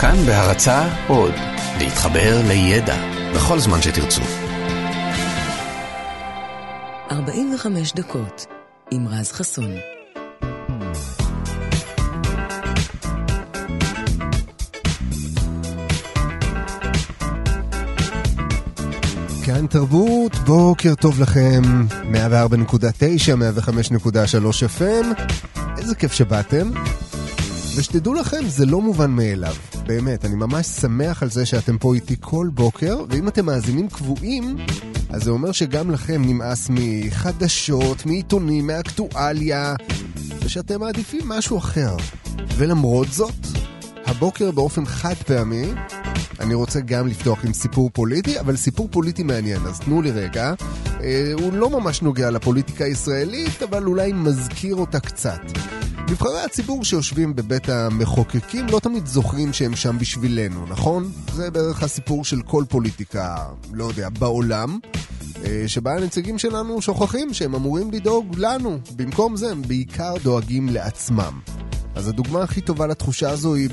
כאן בהרצה עוד, להתחבר לידע בכל זמן שתרצו. 45 דקות עם רז חסון. כאן תרבות, בוקר טוב לכם, 104.9, 105.3 FM, איזה כיף שבאתם. ושתדעו לכם, זה לא מובן מאליו, באמת, אני ממש שמח על זה שאתם פה איתי כל בוקר, ואם אתם מאזינים קבועים, אז זה אומר שגם לכם נמאס מחדשות, מעיתונים, מאקטואליה, ושאתם מעדיפים משהו אחר. ולמרות זאת, הבוקר באופן חד פעמי, אני רוצה גם לפתוח עם סיפור פוליטי, אבל סיפור פוליטי מעניין, אז תנו לי רגע. אה, הוא לא ממש נוגע לפוליטיקה הישראלית, אבל אולי מזכיר אותה קצת. נבחרי הציבור שיושבים בבית המחוקקים לא תמיד זוכרים שהם שם בשבילנו, נכון? זה בערך הסיפור של כל פוליטיקה, לא יודע, בעולם. אה, שבה הנציגים שלנו שוכחים שהם אמורים לדאוג לנו. במקום זה הם בעיקר דואגים לעצמם. אז הדוגמה הכי טובה לתחושה הזו היא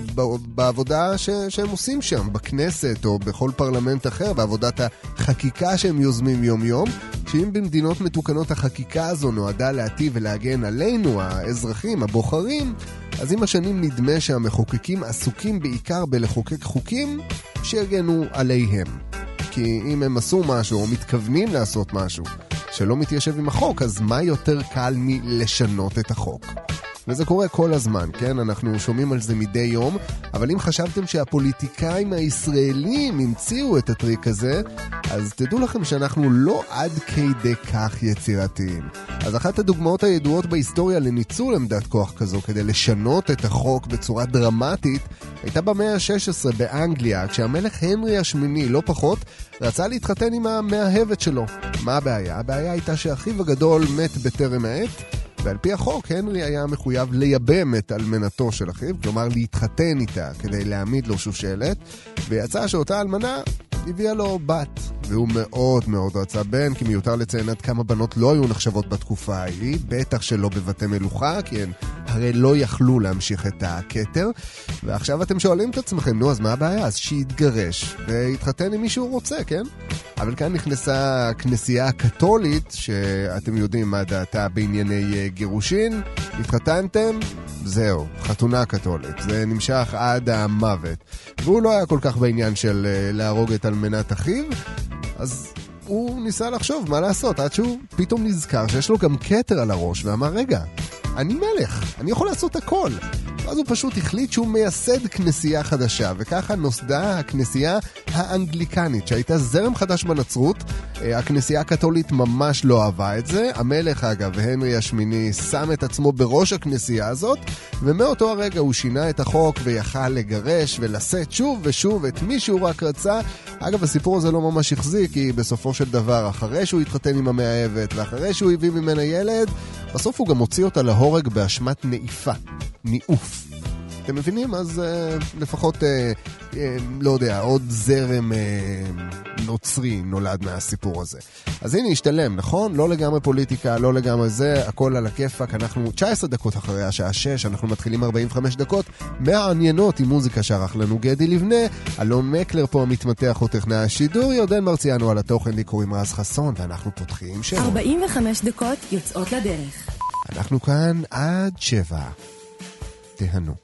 בעבודה ש- שהם עושים שם, בכנסת או בכל פרלמנט אחר, בעבודת החקיקה שהם יוזמים יום-יום, שאם במדינות מתוקנות החקיקה הזו נועדה להטיב ולהגן עלינו, האזרחים, הבוחרים, אז עם השנים נדמה שהמחוקקים עסוקים בעיקר בלחוקק חוקים שיגנו עליהם. כי אם הם עשו משהו או מתכוונים לעשות משהו שלא מתיישב עם החוק, אז מה יותר קל מלשנות את החוק? וזה קורה כל הזמן, כן? אנחנו שומעים על זה מדי יום, אבל אם חשבתם שהפוליטיקאים הישראלים המציאו את הטריק הזה, אז תדעו לכם שאנחנו לא עד כדי כך יצירתיים. אז אחת הדוגמאות הידועות בהיסטוריה לניצול עמדת כוח כזו כדי לשנות את החוק בצורה דרמטית, הייתה במאה ה-16 באנגליה, כשהמלך הנרי השמיני, לא פחות, רצה להתחתן עם המאהבת שלו. מה הבעיה? הבעיה הייתה שאחיו הגדול מת בטרם עת, ועל פי החוק, הנרי היה מחויב לייבם את אלמנתו של אחיו, כלומר להתחתן איתה כדי להעמיד לו שושלת, ויצא שאותה אלמנה הביאה לו בת, והוא מאוד מאוד רצה בן, כי מיותר לציין עד כמה בנות לא היו נחשבות בתקופה ההיא, בטח שלא בבתי מלוכה, כי הן הרי לא יכלו להמשיך את הכתר. ועכשיו אתם שואלים את עצמכם, נו, אז מה הבעיה? אז שיתגרש ויתחתן עם מי שהוא רוצה, כן? אבל כאן נכנסה הכנסייה הקתולית, שאתם יודעים מה דעתה בענייני אה, גירושין. התחתנתם, זהו, חתונה קתולית. זה נמשך עד המוות. והוא לא היה כל כך בעניין של אה, להרוג את אלמנת אחיו, אז הוא ניסה לחשוב מה לעשות, עד שהוא פתאום נזכר שיש לו גם כתר על הראש, ואמר, רגע, אני מלך, אני יכול לעשות הכל. ואז הוא פשוט החליט שהוא מייסד כנסייה חדשה, וככה נוסדה הכנסייה האנגליקנית, שהייתה זרם חדש בנצרות. אה, הכנסייה הקתולית ממש לא אהבה את זה. המלך, אגב, הנרי השמיני, שם את עצמו בראש הכנסייה הזאת, ומאותו הרגע הוא שינה את החוק ויכל לגרש ולשאת שוב ושוב את מי שהוא רק רצה. אגב, הסיפור הזה לא ממש החזיק, כי בסופו של דבר, אחרי שהוא התחתן עם המאהבת, ואחרי שהוא הביא ממנה ילד, בסוף הוא גם הוציא אותה להורג באשמת נעיפה. ניאוף. אתם מבינים? אז uh, לפחות, uh, uh, לא יודע, עוד זרם uh, נוצרי נולד מהסיפור הזה. אז הנה, השתלם, נכון? לא לגמרי פוליטיקה, לא לגמרי זה, הכל על הכיפאק. אנחנו 19 דקות אחרי השעה 6, אנחנו מתחילים 45 דקות מעניינות עם מוזיקה שערך לנו גדי לבנה. אלון מקלר פה המתמתח הוא טכנאי השידור, ירדן מרציאנו על התוכן, לי קוראים רז חסון, ואנחנו פותחים שלום. 45 דקות יוצאות לדרך. אנחנו כאן עד 7. תהנו.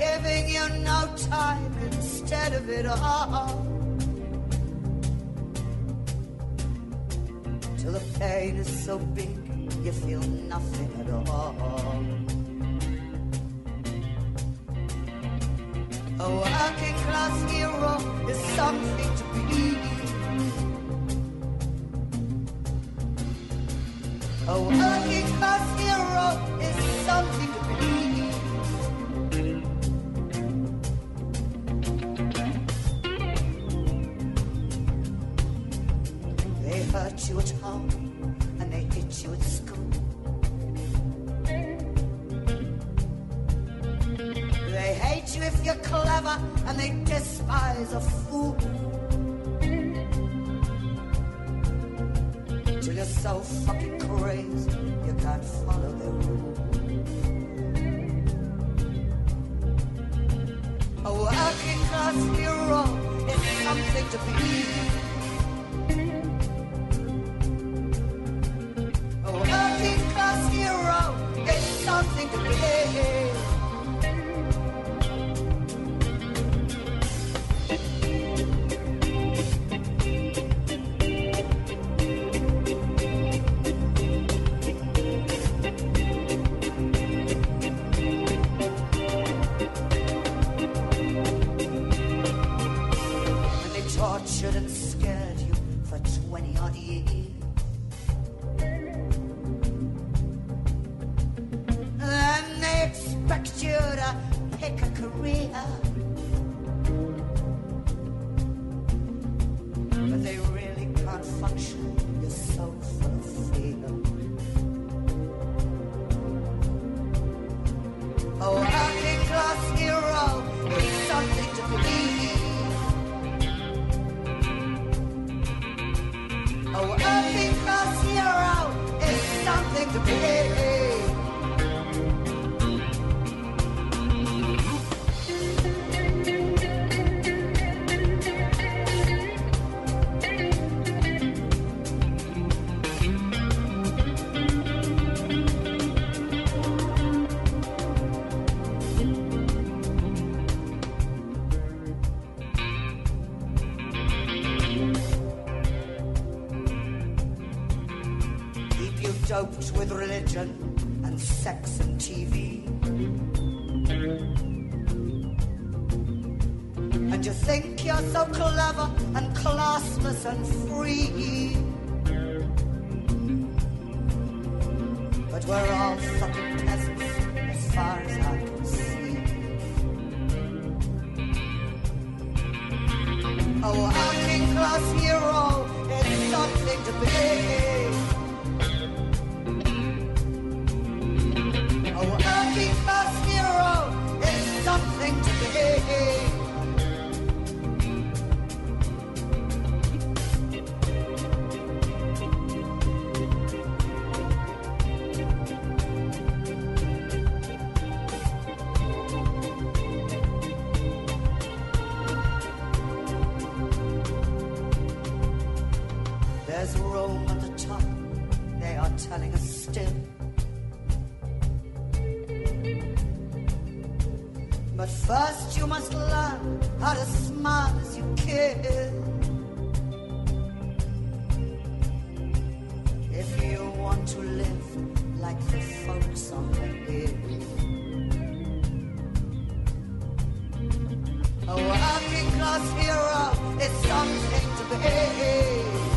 giving you no time instead of it all. Till the pain is so big you feel nothing at all. A working class hero is something to be. A working class hero is something to be. with religion and sex and TV. And you think you're so clever and classless and free. But we're all fucking peasants as far as I can see. Oh, working class hero is something to be. A Working class hero is something to be.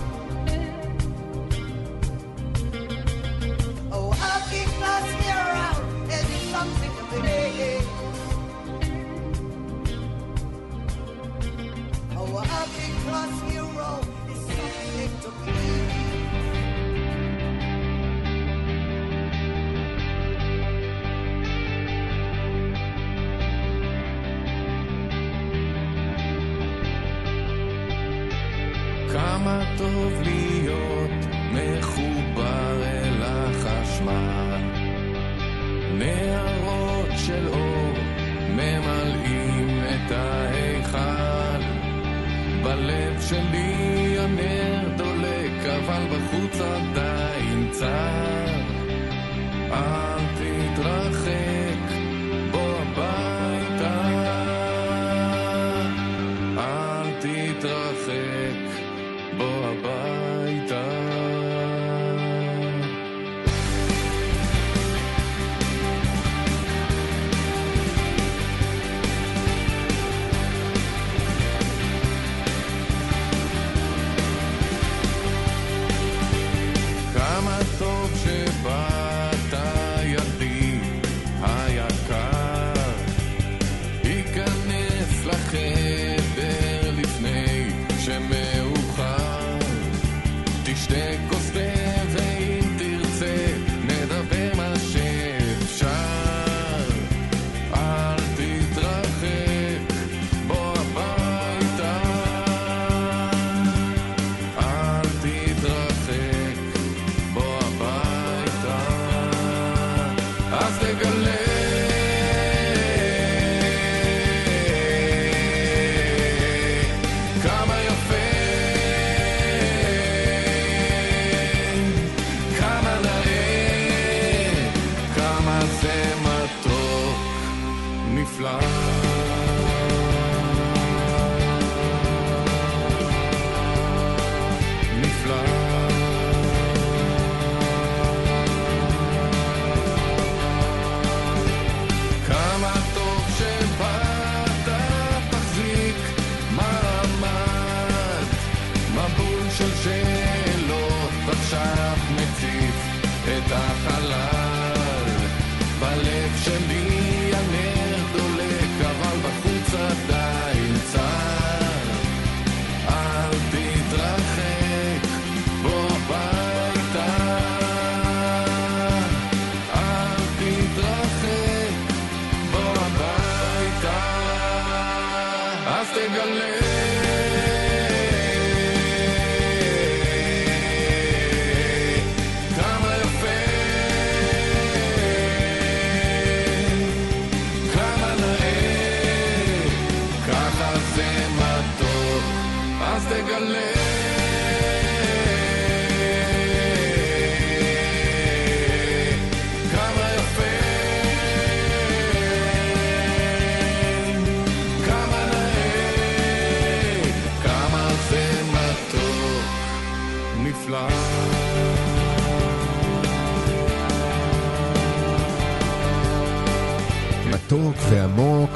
ועמוק.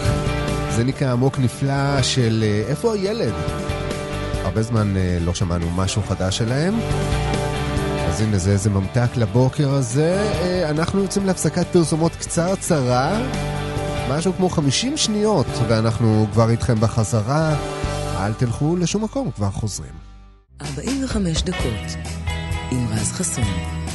זה נקרא עמוק נפלא של אה, איפה הילד? הרבה זמן אה, לא שמענו משהו חדש שלהם. אז הנה זה איזה ממתק לבוקר הזה. אה, אנחנו יוצאים להפסקת פרסומות קצרצרה, משהו כמו 50 שניות, ואנחנו כבר איתכם בחזרה. אל תלכו לשום מקום, כבר חוזרים. 45 דקות עם רז חסון.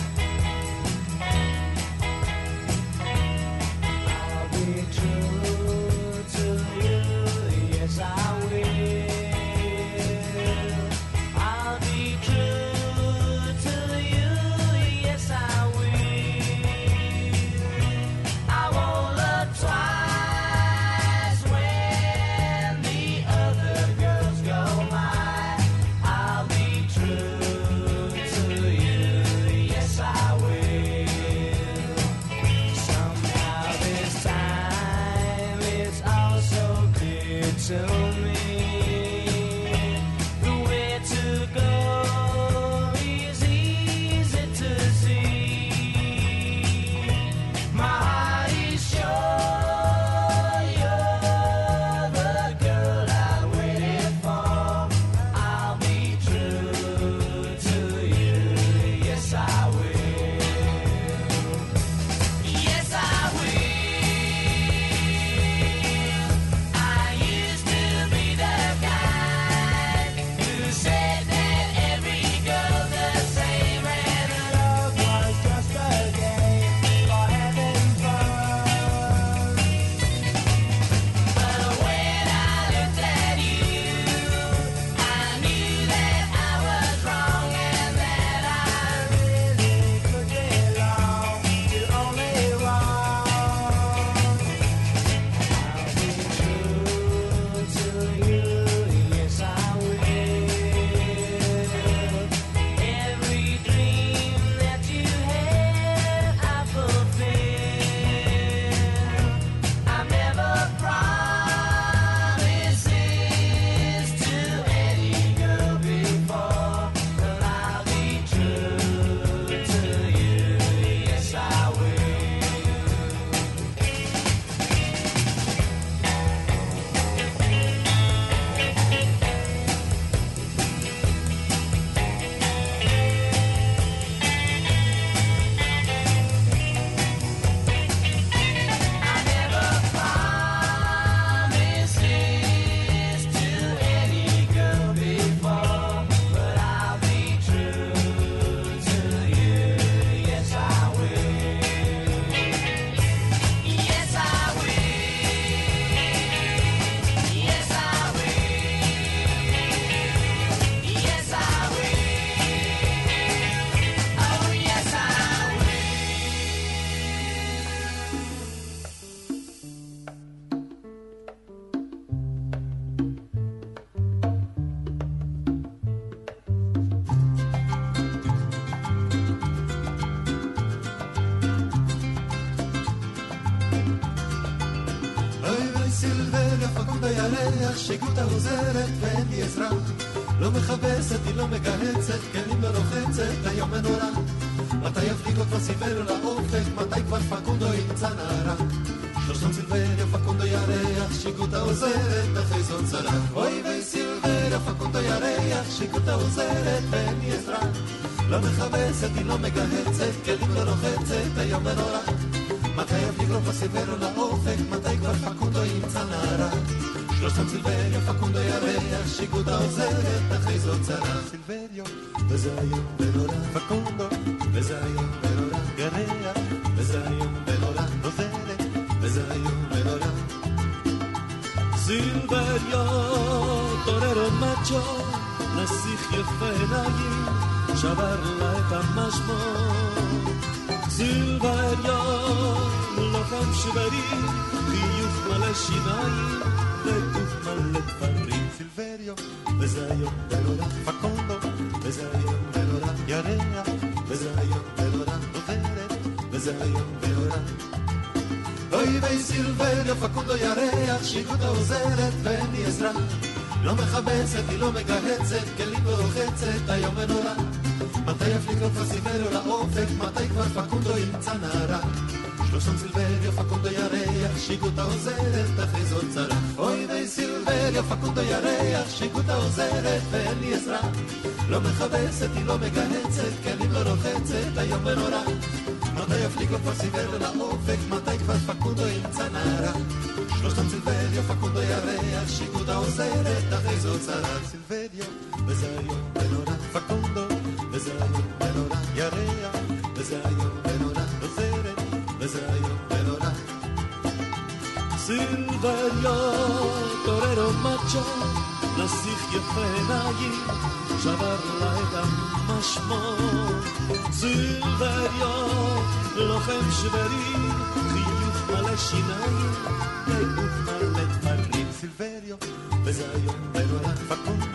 וזה היום ונורא. סילבריו, טוררו מצ'ו, נסיך יפה עיניים, שבר לה את המשמעות. סילבריו, לוחם שברי, חיוך מלא שיניים, וגוף מלא דברים. סילבריו, וזה היום ונורא. פקונדו, וזה היום ונורא. ירח, וזה היום ונורא. עוזרת, וזה היום ונורא. אוי ויי סילבריו, פקונדו ירח, שיגותה עוזרת ואין לי עזרה. לא מכבסת, היא לא מגהצת, כלים לא רוחצת, היום ונורא. מתי יפליג לו סיבריו לאופק, מתי כבר פקונדו ימצא נערה. שלושתם סילבריו, פקונדו ירח, שיגותה עוזרת, החזון צלח. אוי ויי סילבריו, פקונדו ירח, שיגותה עוזרת ואין לי עזרה. לא מכבסת, היא לא מגהצת, כלים לא רוחצת, היום ונורא. מתי יפליג לו כבר סיבריו לאופק, מתי כבר פקונדו ימצא נערה. שלושתם סילבריו, פקונדו ירח, שיגותה עוזרת, החזון צלח. סילבריו, וזה היום ונורא. פקונדו, וזה היום ונורא. ירח, וזה היום ונורא. עוזרת, וזה היום ונורא. סילבריו, טוררו מצ'ו, נסיך יפה עיניים, שבר לה את המשמעות. סילבריו, לוחם שברי, חיוך מלא שיניים, וגוף מלא דברים. סילבריו, וזה היום ונורא. פקונדו,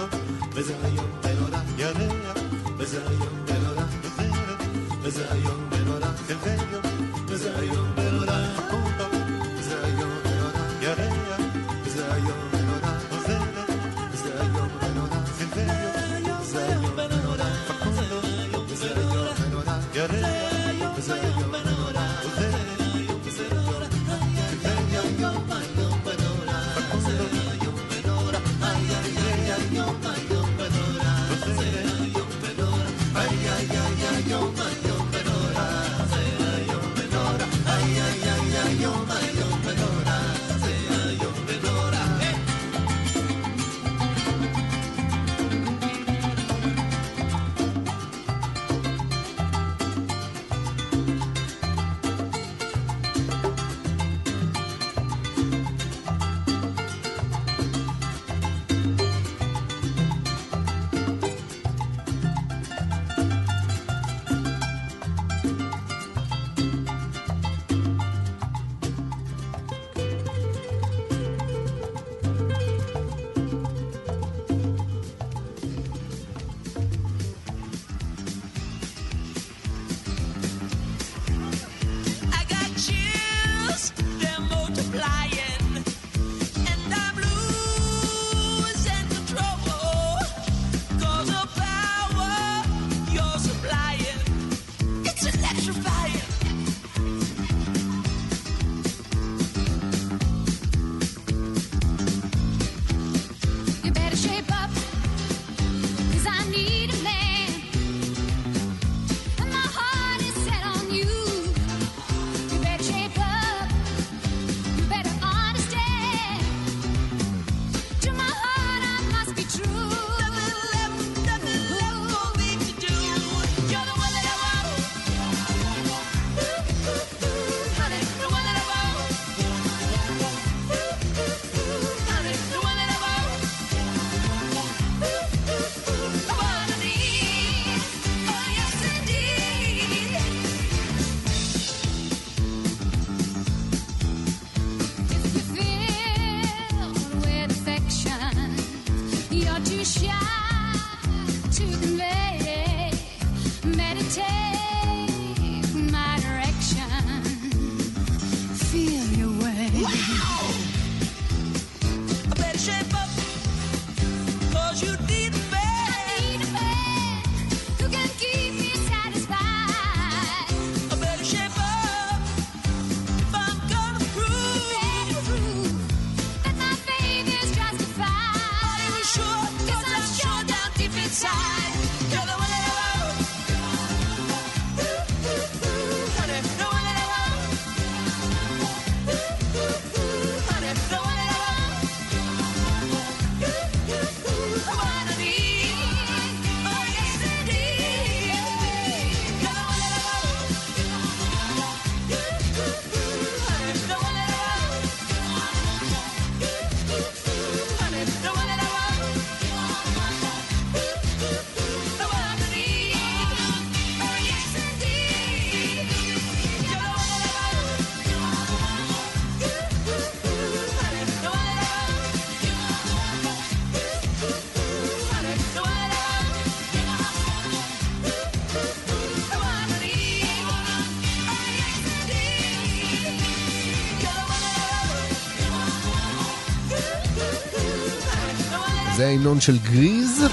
זה ההמנון של גריז,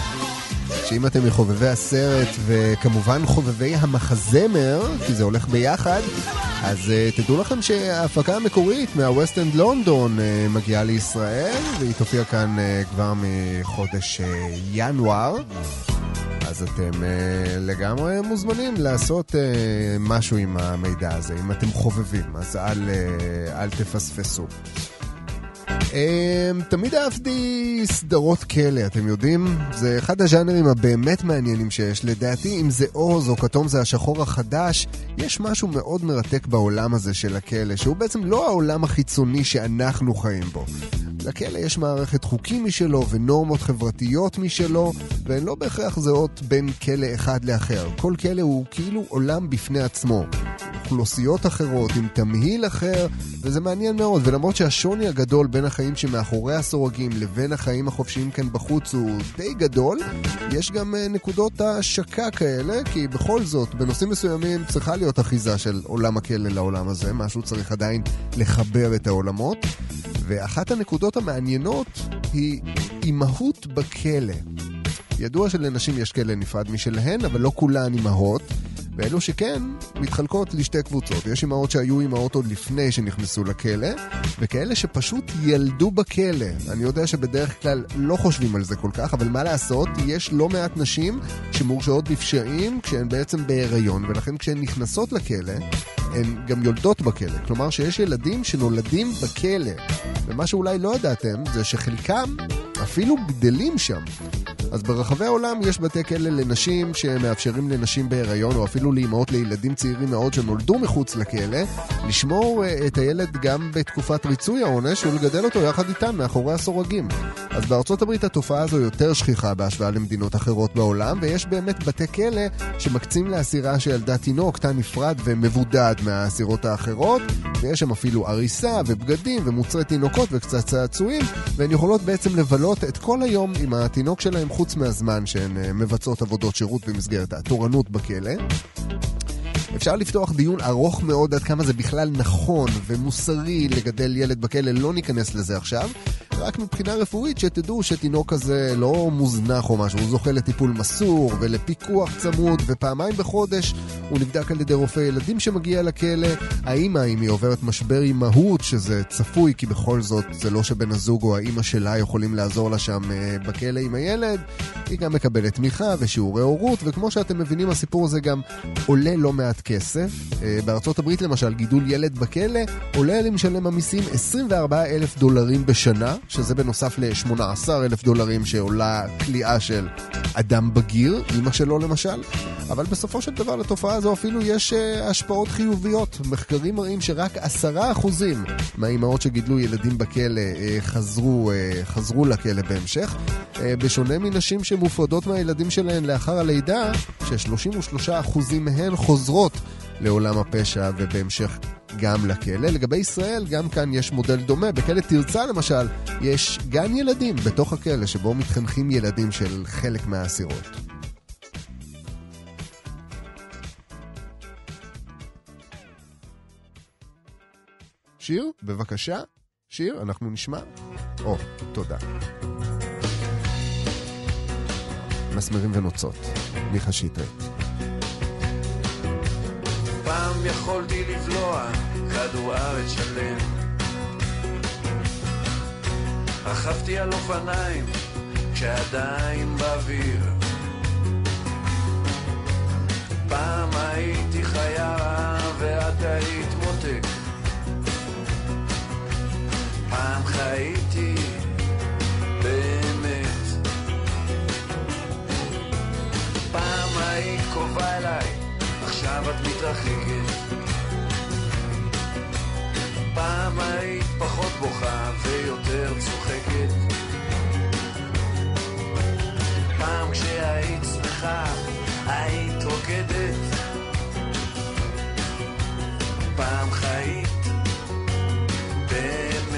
שאם אתם מחובבי הסרט וכמובן חובבי המחזמר, כי זה הולך ביחד, אז אה, תדעו לכם שההפקה המקורית מהווסט אנד לונדון uh, מגיעה לישראל, והיא תופיע כאן אה, כבר מחודש אה, ינואר. אז אתם אה, לגמרי מוזמנים לעשות אה, משהו עם המידע הזה, אם אתם חובבים, אז אל, אה, אל תפספסו. Um, תמיד אהבתי סדרות כלא, אתם יודעים? זה אחד הז'אנרים הבאמת מעניינים שיש. לדעתי, אם זה עוז או כתום זה השחור החדש, יש משהו מאוד מרתק בעולם הזה של הכלא, שהוא בעצם לא העולם החיצוני שאנחנו חיים בו. לכלא יש מערכת חוקים משלו ונורמות חברתיות משלו, והן לא בהכרח זהות בין כלא אחד לאחר. כל כלא הוא כאילו עולם בפני עצמו. אוכלוסיות אחרות, עם תמהיל אחר, וזה מעניין מאוד. ולמרות שהשוני הגדול בין החיים שמאחורי הסורגים לבין החיים החופשיים כאן בחוץ הוא די גדול, יש גם uh, נקודות השקה כאלה, כי בכל זאת, בנושאים מסוימים צריכה להיות אחיזה של עולם הכלא לעולם הזה, משהו צריך עדיין לחבר את העולמות. ואחת הנקודות המעניינות היא אימהות בכלא. ידוע שלנשים יש כלא נפרד משלהן, אבל לא כולן אימהות. ואלו שכן, מתחלקות לשתי קבוצות. יש אמהות שהיו אמהות עוד לפני שנכנסו לכלא, וכאלה שפשוט ילדו בכלא. אני יודע שבדרך כלל לא חושבים על זה כל כך, אבל מה לעשות, יש לא מעט נשים שמורשעות בפשעים כשהן בעצם בהיריון, ולכן כשהן נכנסות לכלא, הן גם יולדות בכלא. כלומר שיש ילדים שנולדים בכלא. ומה שאולי לא ידעתם, זה שחלקם אפילו גדלים שם. אז ברחבי העולם יש בתי כלא לנשים שמאפשרים לנשים בהיריון, או אפילו לאימהות לילדים צעירים מאוד שנולדו מחוץ לכלא, לשמור אה, את הילד גם בתקופת ריצוי העונש ולגדל אותו יחד איתן מאחורי הסורגים. אז בארצות הברית התופעה הזו יותר שכיחה בהשוואה למדינות אחרות בעולם, ויש באמת בתי כלא שמקצים לאסירה שילדה תינוק, תא נפרד ומבודד מהאסירות האחרות, ויש שם אפילו עריסה ובגדים ומוצרי תינוקות וקצת צעצועים, והן יכולות בעצם לבלות את כל היום עם התינוק שלהם חוץ מהזמן שהן אה, מבצעות עבודות שירות במסגרת התורנות בכלא. אפשר לפתוח דיון ארוך מאוד עד כמה זה בכלל נכון ומוסרי לגדל ילד בכלא, לא ניכנס לזה עכשיו. רק מבחינה רפואית שתדעו שתינוק כזה לא מוזנח או משהו, הוא זוכה לטיפול מסור ולפיקוח צמוד, ופעמיים בחודש הוא נבדק על ידי רופא ילדים שמגיע לכלא. האימא, אם היא עוברת משבר אימהות, שזה צפוי, כי בכל זאת זה לא שבן הזוג או האימא שלה יכולים לעזור לה שם אה, בכלא עם הילד, היא גם מקבלת תמיכה ושיעורי הורות, וכמו שאתם מבינים, הסיפור הזה גם עולה לא מעט כסף. אה, בארצות הברית למשל, גידול ילד בכלא עולה למשלם המיסים 24 אלף דולרים בשנה, שזה בנוסף ל-18 אלף דולרים שעולה כליאה של אדם בגיר, אמא שלו למשל. אבל בסופו של דבר לתופעה הזו אפילו יש uh, השפעות חיוביות. מחקרים מראים שרק עשרה אחוזים מהאימהות שגידלו ילדים בכלא uh, חזרו, uh, חזרו לכלא בהמשך. בשונה מנשים שמופרדות מהילדים שלהן לאחר הלידה, ש-33 אחוזים מהן חוזרות לעולם הפשע ובהמשך גם לכלא. לגבי ישראל, גם כאן יש מודל דומה. בכלא תרצה למשל, יש גן ילדים בתוך הכלא שבו מתחנכים ילדים של חלק מהאסירות. שיר, בבקשה. שיר, אנחנו נשמע. או, תודה. מסמרים ונוצות, מיכה שטרית. פעם יכולתי לבלוע כדור ארץ שלם. רכבתי על אופניים כשעדיין באוויר. פעם הייתי חיה ואת היית מותק. פעם חייתי באמת. פעם היית קרובה אליי, עכשיו את מתרחקת. פעם היית פחות בוכה ויותר צוחקת. פעם כשהיית שמחה, היית רוקדת. פעם חיית באמת.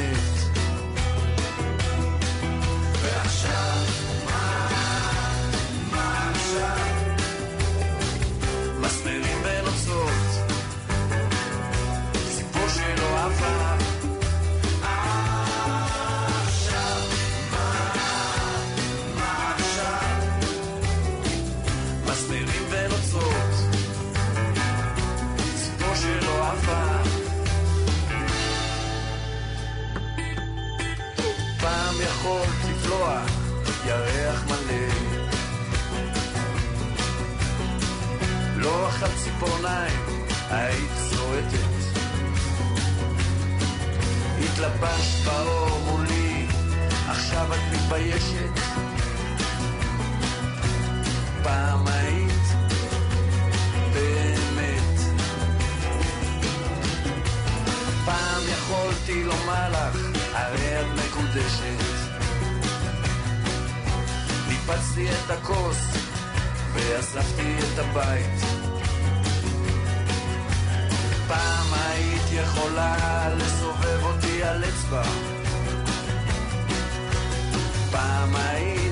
ירח מלא. לא אכל ציפורניים היית שורטת. התלבשת באור מולי, עכשיו את מתביישת. פעם היית באמת. פעם יכולתי לומר לך, הרי את מקודשת. החפשתי את הכוס ואספתי את הבית. פעם היית יכולה לסובב אותי על אצבע. פעם היית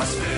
atmosphere.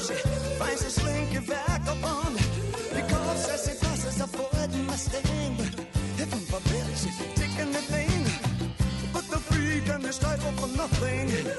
she finds a slinky back vagabond. Because as she passes, avoiding my sting. If I'm a bitch, she's taking the thing. But the freak and the strife for nothing.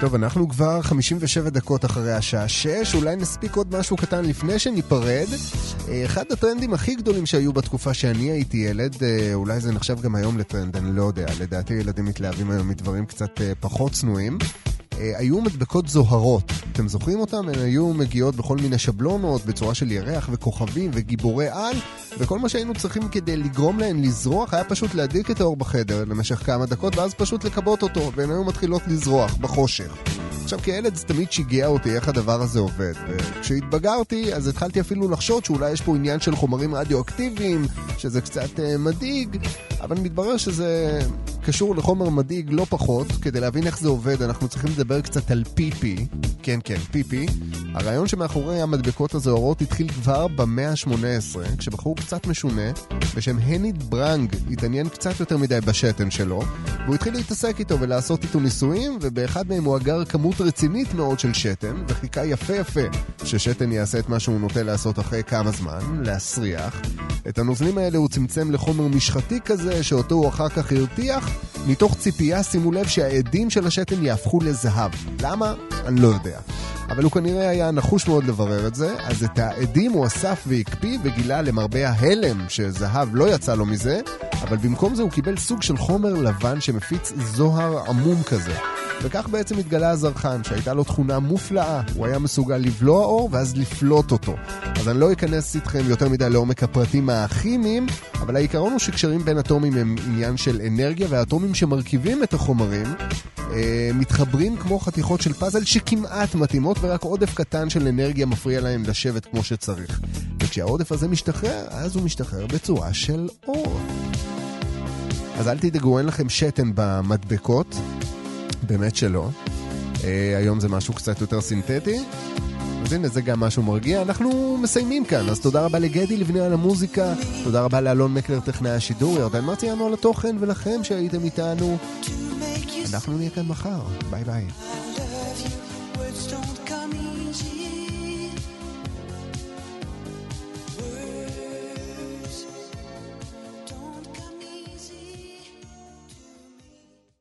טוב, אנחנו כבר 57 דקות אחרי השעה 6, אולי נספיק עוד משהו קטן לפני שניפרד. אה, אחד הטרנדים הכי גדולים שהיו בתקופה שאני הייתי ילד, אה, אולי זה נחשב גם היום לטרנד, אני לא יודע, לדעתי ילדים מתלהבים היום מדברים קצת אה, פחות צנועים. אה, היו מדבקות זוהרות. אתם זוכרים אותן? הן היו מגיעות בכל מיני שבלונות, בצורה של ירח וכוכבים וגיבורי על, וכל מה שהיינו צריכים כדי לגרום להן לזרוח היה פשוט להדליק את האור בחדר למשך כמה דקות, ואז פשוט לכבות אותו, והן היו מתחילות לזרוח בחושך. עכשיו, כילד זה תמיד שיגע אותי איך הדבר הזה עובד, וכשהתבגרתי, אז התחלתי אפילו לחשוד שאולי יש פה עניין של חומרים רדיואקטיביים, שזה קצת אה, מדאיג, אבל מתברר שזה קשור לחומר מדאיג לא פחות. כדי להבין איך זה עובד, אנחנו צריכים לדבר... קצת על פיפי. כן, כן, פיפי. הרעיון שמאחורי המדבקות הזוהרות התחיל כבר במאה ה-18, כשבחור קצת משונה, בשם הניד ברנג, התעניין קצת יותר מדי בשתן שלו, והוא התחיל להתעסק איתו ולעשות איתו ניסויים, ובאחד מהם הוא אגר כמות רצינית מאוד של שתן, וחיכה יפה יפה ששתן יעשה את מה שהוא נוטה לעשות אחרי כמה זמן, להסריח. את הנוזלים האלה הוא צמצם לחומר משחתי כזה, שאותו הוא אחר כך הרתיח, מתוך ציפייה, שימו לב, שהעדים של השתן יהפכו לזהב. למה? אני לא יודע. אבל הוא כנראה היה נחוש מאוד לברר את זה, אז את העדים הוא אסף והקפיא וגילה למרבה ההלם שזהב לא יצא לו מזה, אבל במקום זה הוא קיבל סוג של חומר לבן שמפיץ זוהר עמום כזה. וכך בעצם התגלה הזרחן, שהייתה לו תכונה מופלאה. הוא היה מסוגל לבלוע אור ואז לפלוט אותו. אז אני לא אכנס איתכם יותר מדי לעומק הפרטים הכימיים, אבל העיקרון הוא שקשרים בין אטומים הם עניין של אנרגיה, והאטומים שמרכיבים את החומרים אה, מתחברים כמו חתיכות של פאזל שכמעט מתאימות, ורק עודף קטן של אנרגיה מפריע להם לשבת כמו שצריך. וכשהעודף הזה משתחרר, אז הוא משתחרר בצורה של אור. אז אל תדאגו, אין לכם שתן במדבקות. באמת שלא. אה, היום זה משהו קצת יותר סינתטי. אז הנה, זה גם משהו מרגיע. אנחנו מסיימים כאן, אז תודה רבה לגדי לבני על המוזיקה, תודה רבה לאלון מקלר טכנאי השידור, ירדן מרציאנו על התוכן, ולכם שהייתם איתנו. אנחנו נהיה כאן מחר, ביי ביי. Don't